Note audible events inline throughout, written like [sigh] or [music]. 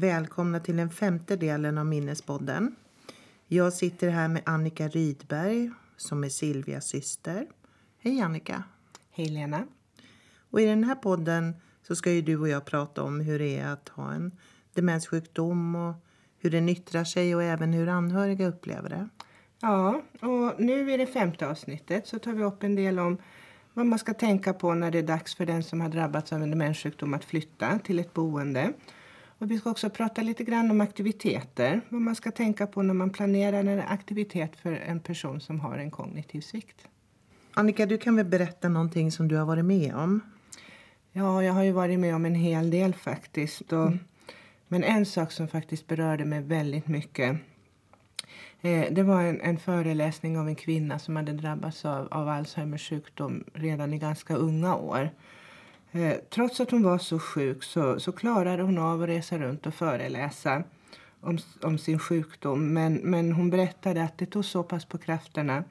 Välkomna till den femte delen av Minnespodden. Jag sitter här med Annika Rydberg som är Silvias syster. Hej Annika! Hej Lena! Och I den här podden så ska ju du och jag prata om hur det är att ha en demenssjukdom och hur den yttrar sig och även hur anhöriga upplever det. Ja, och nu i det femte avsnittet så tar vi upp en del om vad man ska tänka på när det är dags för den som har drabbats av en demenssjukdom att flytta till ett boende. Och vi ska också prata lite grann om aktiviteter, vad man ska tänka på när man planerar en aktivitet för en person som har en kognitiv svikt. Annika, du kan väl berätta någonting som du har varit med om? Ja, jag har ju varit med om en hel del faktiskt. Och, mm. Men en sak som faktiskt berörde mig väldigt mycket eh, det var en, en, föreläsning av en kvinna som hade drabbats av, av Alzheimers sjukdom redan i ganska unga år. Eh, trots att hon var så sjuk så, så klarade hon av att resa runt och föreläsa om, om sin sjukdom. Men, men hon berättade att det tog så pass på krafterna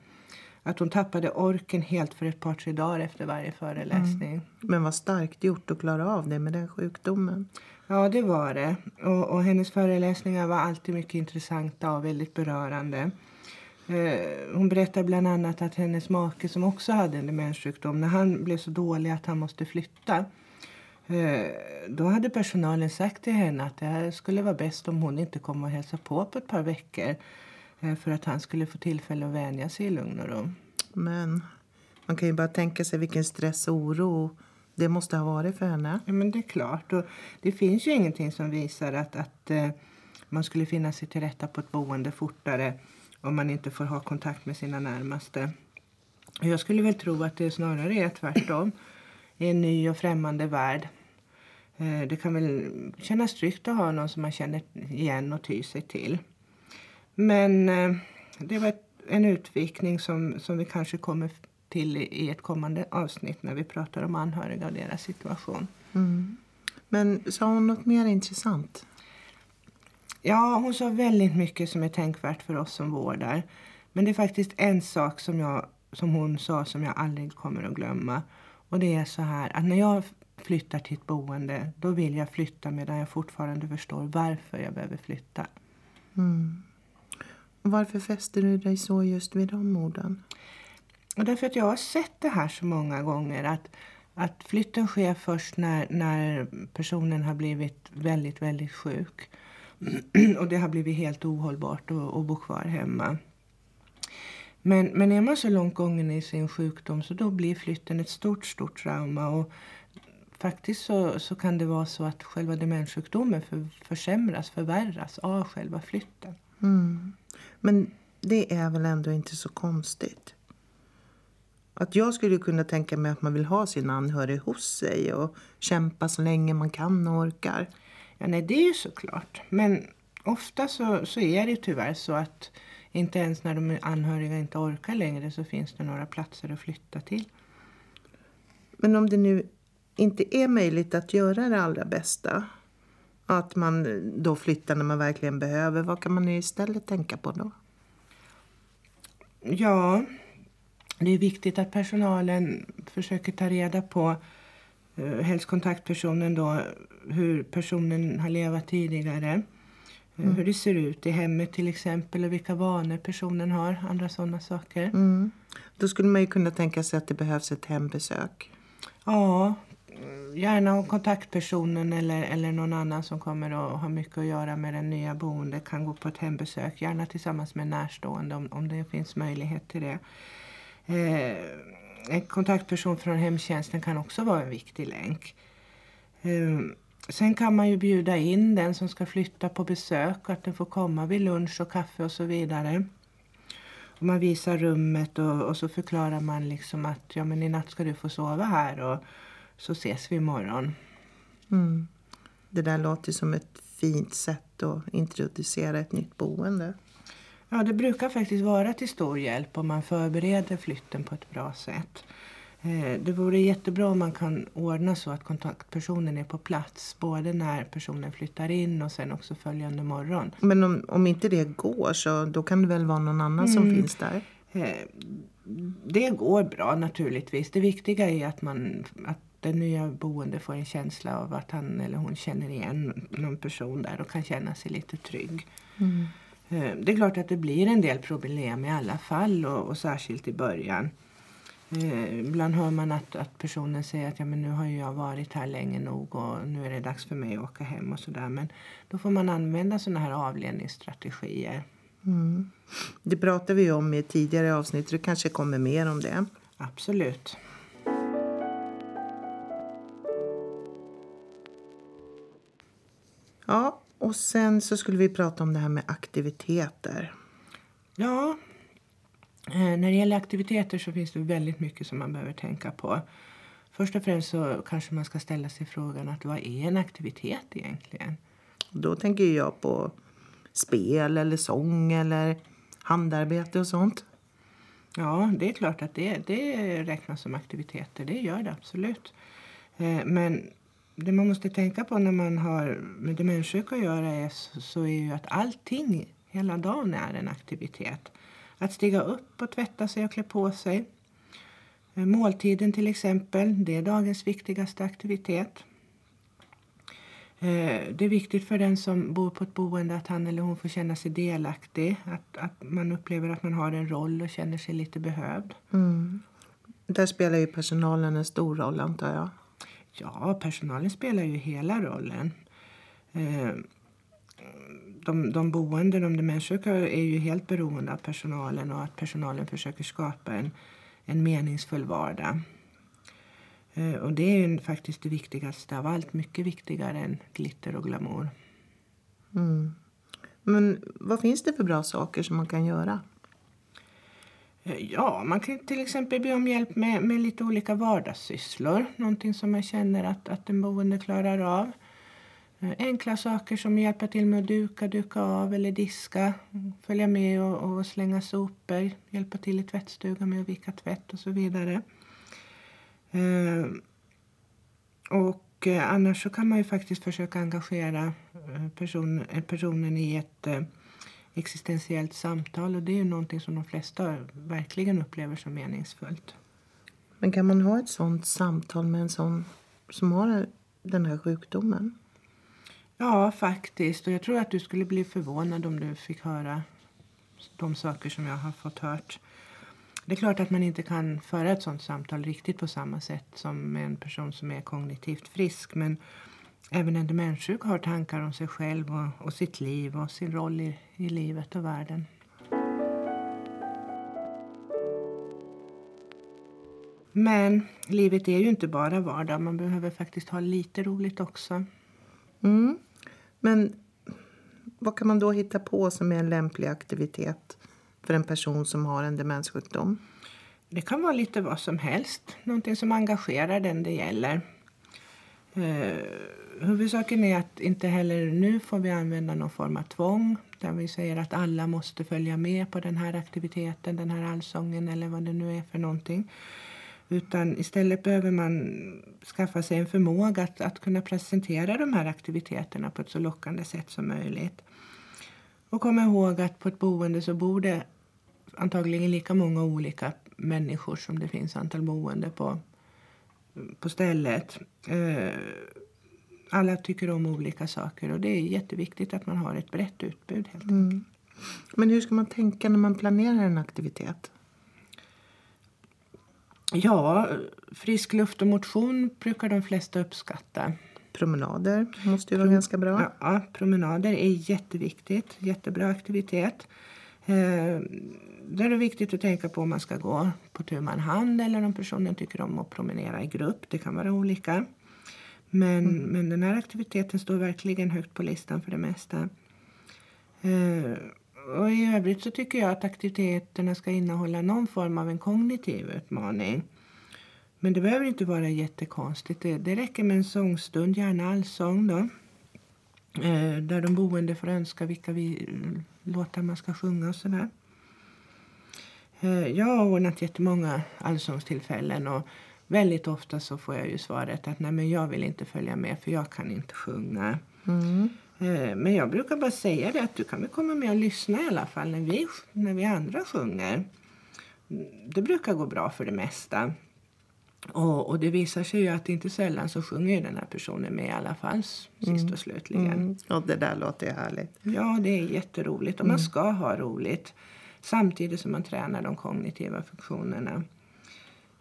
att hon tappade orken helt för ett par tre dagar efter varje föreläsning. Mm. Men vad starkt gjort att klara av det med den sjukdomen. Ja, det var det. Och, och hennes föreläsningar var alltid mycket intressanta och väldigt berörande. Eh, hon berättar bland annat att hennes make som också hade en demenssjukdom, när han blev så dålig att han måste flytta, eh, då hade personalen sagt till henne att det skulle vara bäst om hon inte kom och hälsade på på ett par veckor eh, för att han skulle få tillfälle att vänja sig i lugn och ro. Men man kan ju bara tänka sig vilken stress och oro det måste ha varit för henne. Ja, men det är klart. Och det finns ju ingenting som visar att, att man skulle finna sig till rätta på ett boende fortare om man inte får ha kontakt med sina närmaste. Jag skulle väl tro att det snarare är tvärtom. I en ny och främmande värld. Eh, det kan väl kännas tryggt att ha någon som man känner igen och tyr sig till. Men eh, det var en utvikning som, som vi kanske kommer till i ett kommande avsnitt när vi pratar om anhöriga och deras situation. Mm. Men sa hon något mer intressant? Ja, hon sa väldigt mycket som är tänkvärt för oss som vårdar. Men det är faktiskt en sak som, jag, som hon sa som jag aldrig kommer att glömma. Och det är så här att när jag flyttar till ett boende då vill jag flytta medan jag fortfarande förstår varför jag behöver flytta. Mm. Och varför fäster du dig så just vid de orden? Och därför att jag har sett det här så många gånger att, att flytten sker först när, när personen har blivit väldigt, väldigt sjuk. [clears throat] och det har blivit helt ohållbart att, att bo kvar hemma. Men, men är man så långt gången i sin sjukdom så då blir flytten ett stort, stort trauma. Och faktiskt så, så kan det vara så att själva demenssjukdomen för, försämras, förvärras av själva flytten. Mm. Men det är väl ändå inte så konstigt? Att jag skulle kunna tänka mig att man vill ha sin anhörig hos sig och kämpa så länge man kan och orkar. Ja, nej, det är ju såklart. Men ofta så, så är det tyvärr så att inte ens när de anhöriga inte orkar längre så finns det några platser att flytta till. Men om det nu inte är möjligt att göra det allra bästa, att man då flyttar när man verkligen behöver, vad kan man istället tänka på då? Ja, det är viktigt att personalen försöker ta reda på helst kontaktpersonen då, hur personen har levat tidigare. Eh, mm. Hur det ser ut i hemmet till exempel och vilka vanor personen har. Andra sådana saker. Mm. Då skulle man ju kunna tänka sig att det behövs ett hembesök. Ja, gärna av kontaktpersonen eller, eller någon annan som kommer att ha mycket att göra med den nya boendet kan gå på ett hembesök. Gärna tillsammans med närstående om, om det finns möjlighet till det. Eh, en kontaktperson från hemtjänsten kan också vara en viktig länk. Ehm, sen kan man ju bjuda in den som ska flytta på besök att den får komma vid lunch och kaffe och så vidare. Och man visar rummet och, och, så förklarar man liksom att ja, men i natt ska du få sova här och så ses vi imorgon. Mm. Det där låter som ett fint sätt att introducera ett nytt boende. Ja, det brukar faktiskt vara till stor hjälp om man förbereder flytten på ett bra sätt. Eh, det vore jättebra om man kan ordna så att kontaktpersonen är på plats både när personen flyttar in och sen också följande morgon. Men om, om inte det går så då kan det väl vara någon annan mm. som finns där? Eh, det går bra naturligtvis. Det viktiga är att, man, att den nya boende får en känsla av att han eller hon känner igen någon person där och kan känna sig lite trygg. Mm. Eh, Det är klart att det blir en del problem i alla fall och, och särskilt i början. Eh, ibland hör man att, att personen säger att ja, men nu har jag varit här länge nog och nu är det dags för mig att åka hem och sådär. Men då får man använda sådana här avledningsstrategier. Mm. Det pratade vi om i tidigare avsnitt. Det kanske kommer mer om det. Absolut. Ja, och sen så skulle vi prata om det här med aktiviteter. Ja, eh, när det gäller aktiviteter så finns det väldigt mycket som man behöver tänka på. Först och främst så kanske man ska ställa sig frågan att vad är en aktivitet egentligen? Då tänker jag på spel eller sång eller handarbete och sånt. Ja, det är klart att det, det räknas som aktiviteter. Det gör det absolut. Eh, Men det man måste tänka på när man har med demenssjuka att göra är, så, är ju att allting hela dagen är en aktivitet. Att stiga upp och tvätta sig och klä på sig. Eh, måltiden till exempel, det är dagens viktigaste aktivitet. Eh, det är viktigt för den som bor på ett boende att han eller hon får känna sig delaktig. Att, att man upplever att man har en roll och känner sig lite behövd. Mm. Där spelar ju personalen en stor roll, antar jag. Ja, personalen spelar ju hela rollen. Eh, de, de boende, de demenssjuka, är ju helt beroende av personalen och att personalen försöker skapa en, en meningsfull vardag. Eh, och det är ju faktiskt det viktigaste av allt, mycket viktigare än glitter och glamour. Mm. Men vad finns det för bra saker som man kan göra? Ja, man kan till exempel be om hjälp med, med lite olika vardagssysslor. Någonting som man känner att, att den boende klarar av. Eh, enkla saker som hjälpa till med att duka, duka av eller diska. Följa med och, och slänga sopor. Hjälpa till i tvättstugan med att vika tvätt och så vidare. Eh, och eh, annars så kan man ju faktiskt försöka engagera person, personen i ett existentiellt samtal och det är ju någonting som de flesta verkligen upplever som meningsfullt. Men kan man ha ett sånt samtal med en sån som har den här sjukdomen? Ja, faktiskt. Och jag tror att du skulle bli förvånad om du fick höra de saker som jag har fått hört. Det är klart att man inte kan föra ett sånt samtal riktigt på samma sätt som med en person som är kognitivt frisk. Men även en demenssjuk har tankar om sig själv och, och sitt liv och sin roll i, i livet och världen. Men livet är ju inte bara vardag. Man behöver faktiskt ha lite roligt också. Mm. Men vad kan man då hitta på som är en lämplig aktivitet för en person som har en demenssjukdom? Det kan vara lite vad som helst. Någonting som engagerar den det gäller. Eh, huvudsaken är att inte heller nu får vi använda någon form av tvång. Där vi säger att alla måste följa med på den här aktiviteten, den här allsången eller vad det nu är för någonting. Utan istället behöver man skaffa sig en förmåga att, att kunna presentera de här aktiviteterna på ett så lockande sätt som möjligt. Och kom ihåg att på ett boende så bor det antagligen lika många olika människor som det finns antal boende på, på stället. Eh, alla tycker om olika saker och det är jätteviktigt att man har ett brett utbud. Helt. Mm. Men hur ska man tänka när man planerar en aktivitet? Ja, frisk luft och motion brukar de flesta uppskatta. Promenader måste ju vara ganska bra. Ja, promenader är jätteviktigt. Jättebra aktivitet. Eh, då är det viktigt att tänka på om man ska gå på tu man hand eller om personen tycker om att promenera i grupp. Det kan vara olika. Men, men den här aktiviteten står verkligen högt på listan för det mesta. Eh, och I övrigt så tycker jag att aktiviteterna ska innehålla någon form av en kognitiv utmaning. Men det behöver inte vara jättekonstigt. Det, det räcker med en sångstund, gärna allsång då. Eh, där de boende får önska vilka vi, låtar man ska sjunga och sådär. Eh, jag har ordnat jättemånga allsångstillfällen och väldigt ofta så får jag ju svaret att nej men jag vill inte följa med för jag kan inte sjunga. Mm. Eh, Men jag brukar bara säga det att du kan väl komma med och lyssna i alla fall när vi, när vi andra sjunger. Det brukar gå bra för det mesta. Och, och det visar sig ju att inte sällan så sjunger den här personen med i alla fall sist och slutligen. Mm. Och det där låter ju härligt. Ja, det är jätteroligt och man ska ha roligt samtidigt som man tränar de kognitiva funktionerna.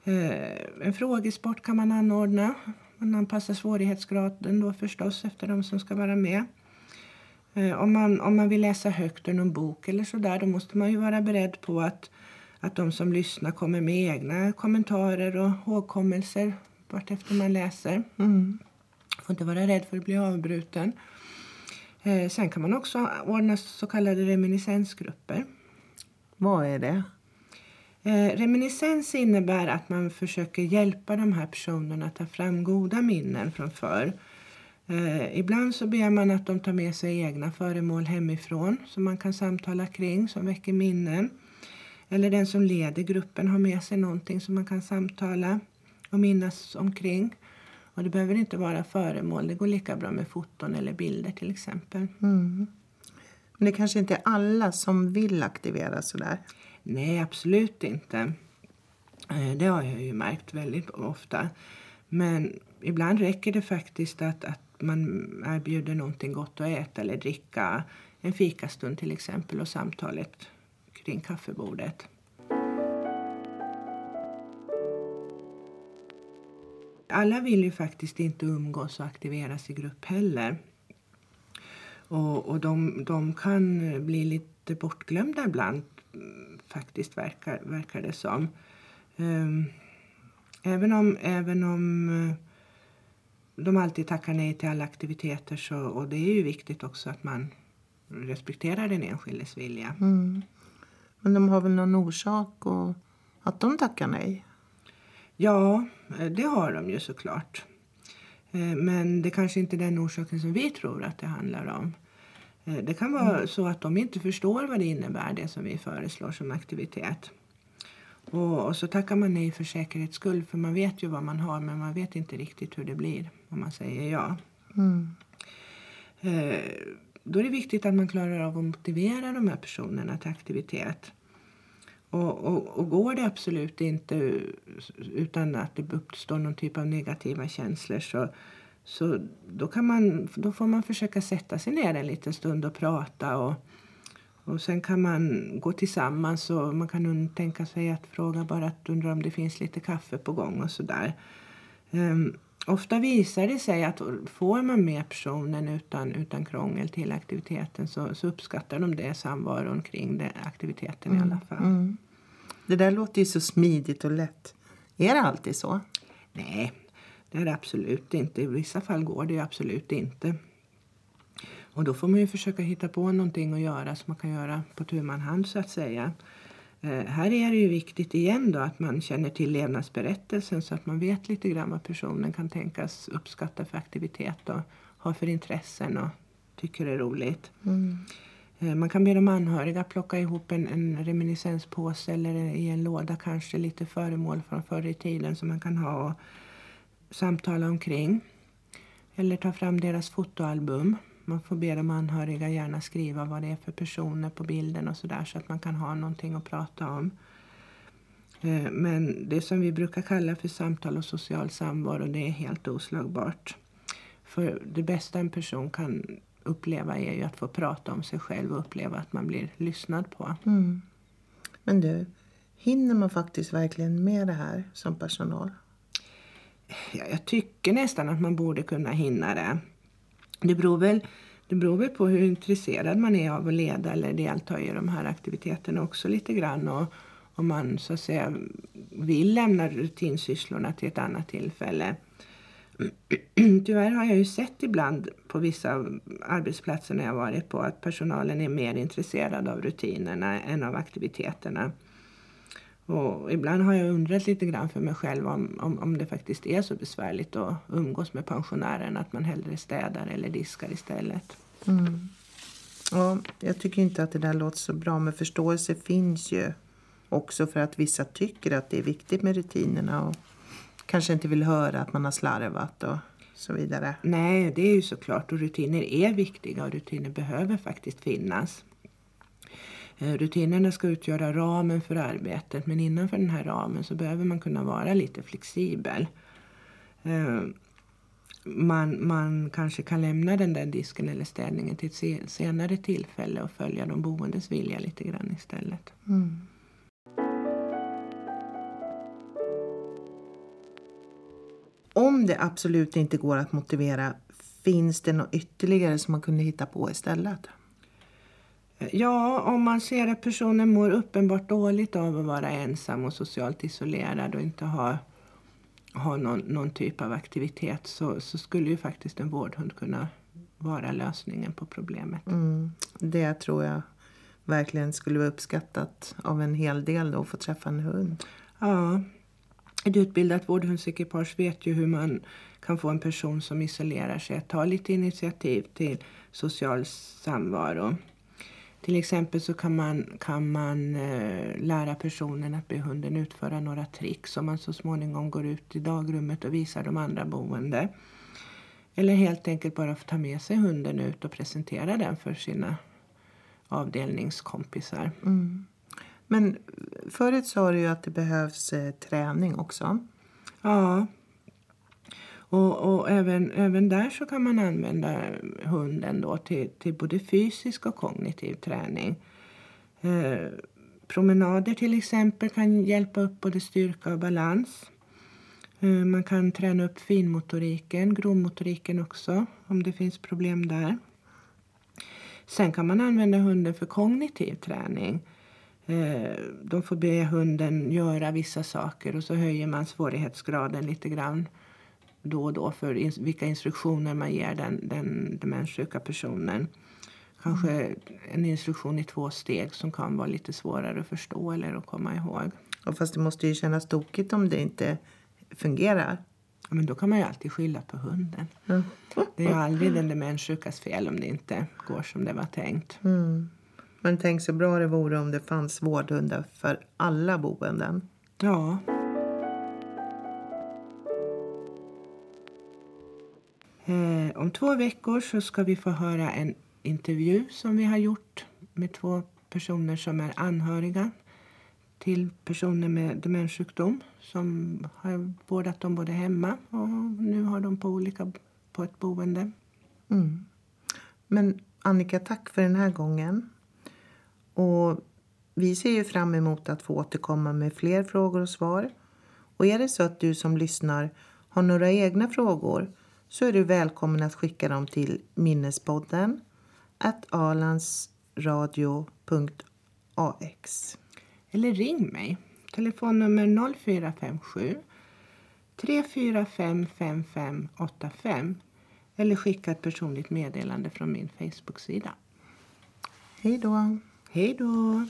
Eh, en frågesport kan man anordna. Man anpassar svårighetsgraden då förstås efter de som ska vara med. Eh, om, man, om man vill läsa högt ur någon bok eller sådär då måste man ju vara beredd på att, att de som lyssnar kommer med egna kommentarer och hågkommelser vartefter man läser. Mm. Får inte vara rädd för att bli avbruten. Eh, sen kan man också ordna så kallade reminiscensgrupper. Vad är det? Eh, reminiscens innebär att man försöker hjälpa de här personerna att ta fram goda minnen från förr. Eh, ibland så ber man att de tar med sig egna föremål hemifrån som man kan samtala kring, som väcker minnen. Eller den som leder gruppen har med sig någonting som man kan samtala och minnas omkring. Och det behöver inte vara föremål, det går lika bra med foton eller bilder till exempel. Mm. Men det kanske inte är alla som vill aktivera sådär. Nej, absolut inte. Eh, Det har jag ju märkt väldigt ofta. Men ibland räcker det faktiskt att, att man erbjuder någonting gott att äta eller dricka. En fikastund till exempel och samtalet kring kaffebordet. Alla vill ju faktiskt inte umgås och aktiveras i grupp heller. Och, och de, de kan bli lite bortglömda ibland faktiskt verkar, verkar det som. Ehm, även om, även om eh, de alltid tackar nej till alla aktiviteter så, och det är ju viktigt också att man respekterar den enskildes vilja. Mm. Men de har väl någon orsak och att de tackar nej? Ja, eh, det har de ju såklart. Eh, Men det kanske inte är den orsaken som vi tror att det handlar om. Eh, Det kan vara så att de inte förstår vad det innebär, det som vi föreslår som aktivitet. Och, och så tackar man nej för säkerhets skull, för man vet ju vad man har men man vet inte riktigt hur det blir om man säger ja. Mm. Eh, då är det viktigt att man klarar av att motivera de här personerna till aktivitet. Och, och, och går det absolut inte utan att det uppstår någon typ av negativa känslor så, så då, kan man, då får man försöka sätta sig ner en liten stund och prata. Och, och sen kan man gå tillsammans och man kan tänka sig att fråga bara att undra om det finns lite kaffe på gång och sådär. Um, ofta visar det sig att får man med personen utan, utan krångel till aktiviteten så, så uppskattar de det samvaron kring det, aktiviteten i alla fall. Mm. Det där låter ju så smidigt och lätt. Är det alltid så? Nej, det är det absolut inte. I vissa fall går det absolut inte. Och då får man ju försöka hitta på någonting att göra som man kan göra på tu hand så att säga. Eh, här är det ju viktigt igen då att man känner till levnadsberättelsen så att man vet lite grann vad personen kan tänkas uppskatta för aktivitet och ha för intressen och tycker är roligt. Mm. Eh, Man kan be de anhöriga plocka ihop en, en reminiscenspåse eller i en låda kanske lite föremål från förr i tiden som man kan ha och samtala omkring. Eller ta fram deras fotoalbum. Man får be de anhöriga gärna skriva vad det är för personer på bilden och sådär så att man kan ha någonting att prata om. Eh, Men det som vi brukar kalla för samtal och social samvaro det är helt oslagbart. För det bästa en person kan uppleva är ju att få prata om sig själv och uppleva att man blir lyssnad på. Mm. Men du, hinner man faktiskt verkligen med det här som personal? Ja, jag tycker nästan att man borde kunna hinna det. Det beror, väl, det beror väl på hur intresserad man är av att leda eller delta i de här aktiviteterna också lite grann. Och om man så att säga vill lämna rutinsysslorna till ett annat tillfälle. [clears throat] Tyvärr har jag ju sett ibland på vissa arbetsplatser när jag varit på att personalen är mer intresserad av rutinerna än av aktiviteterna. Och ibland har jag undrat lite grann för mig själv om, om, om det faktiskt är så besvärligt att umgås med pensionären att man hellre städar eller diskar istället. Mm. Ja, jag tycker inte att det där låter så bra, men förståelse finns ju också för att vissa tycker att det är viktigt med rutinerna och kanske inte vill höra att man har slarvat och så vidare. Nej, det är ju såklart och rutiner är viktiga och rutiner behöver faktiskt finnas. Eh, Rutinerna ska utgöra ramen för arbetet men innanför den här ramen så behöver man kunna vara lite flexibel. Eh, Man, man kanske kan lämna den där disken eller städningen till ett se- senare tillfälle och följa de boendes vilja lite grann istället. Mm. Om det absolut inte går att motivera, finns det något ytterligare som man kunde hitta på istället? Ja, om man ser att personen mår uppenbart dåligt av att vara ensam och socialt isolerad och inte ha, ha någon, någon typ av aktivitet så, så skulle ju faktiskt en vårdhund kunna vara lösningen på problemet. Mm. Det tror jag verkligen skulle vara uppskattat av en hel del då, att få träffa en hund. Ja, ett utbildat vårdhundsekipage vet ju hur man kan få en person som isolerar sig att ta lite initiativ till social samvaro. Till exempel så kan man, kan man eh, lära personen att be hunden utföra några tricks som man så småningom går ut i dagrummet och visar de andra boende. Eller helt enkelt bara få ta med sig hunden ut och presentera den för sina avdelningskompisar. Mm. Men förut sa du ju att det behövs eh, träning också. Ja. Och, och även, även där så kan man använda hunden då till, till både fysisk och kognitiv träning. Eh, promenader till exempel kan hjälpa upp både styrka och balans. Eh, man kan träna upp finmotoriken, grovmotoriken också om det finns problem där. Sen kan man använda hunden för kognitiv träning. Eh, De får be hunden göra vissa saker och så höjer man svårighetsgraden lite grann då och då för ins- vilka instruktioner man ger den, den demenssjuka personen. Kanske en instruktion i två steg som kan vara lite svårare att förstå eller att komma ihåg. Och fast det måste ju kännas tokigt om det inte fungerar. Ja, Men då kan man ju alltid skylla på hunden. Mm. Det är ju aldrig den demenssjukas fel om det inte går som det var tänkt. Mm. Men tänk så bra det vore om det fanns vårdhundar för alla boenden. Ja. Eh, om två veckor så ska vi få höra en intervju som vi har gjort med två personer som är anhöriga till personer med demenssjukdom som har vårdat dem både hemma och nu har de på olika på ett boende. Mm. Men Annika, tack för den här gången. Och vi ser ju fram emot att få återkomma med fler frågor och svar. Och är det så att du som lyssnar har några egna frågor så är du välkommen att skicka dem till minnespodden alandsradio.ax. Eller ring mig. Telefonnummer 0457 345 5585 eller skicka ett personligt meddelande från min Facebook-sida. Hej då! Hej då!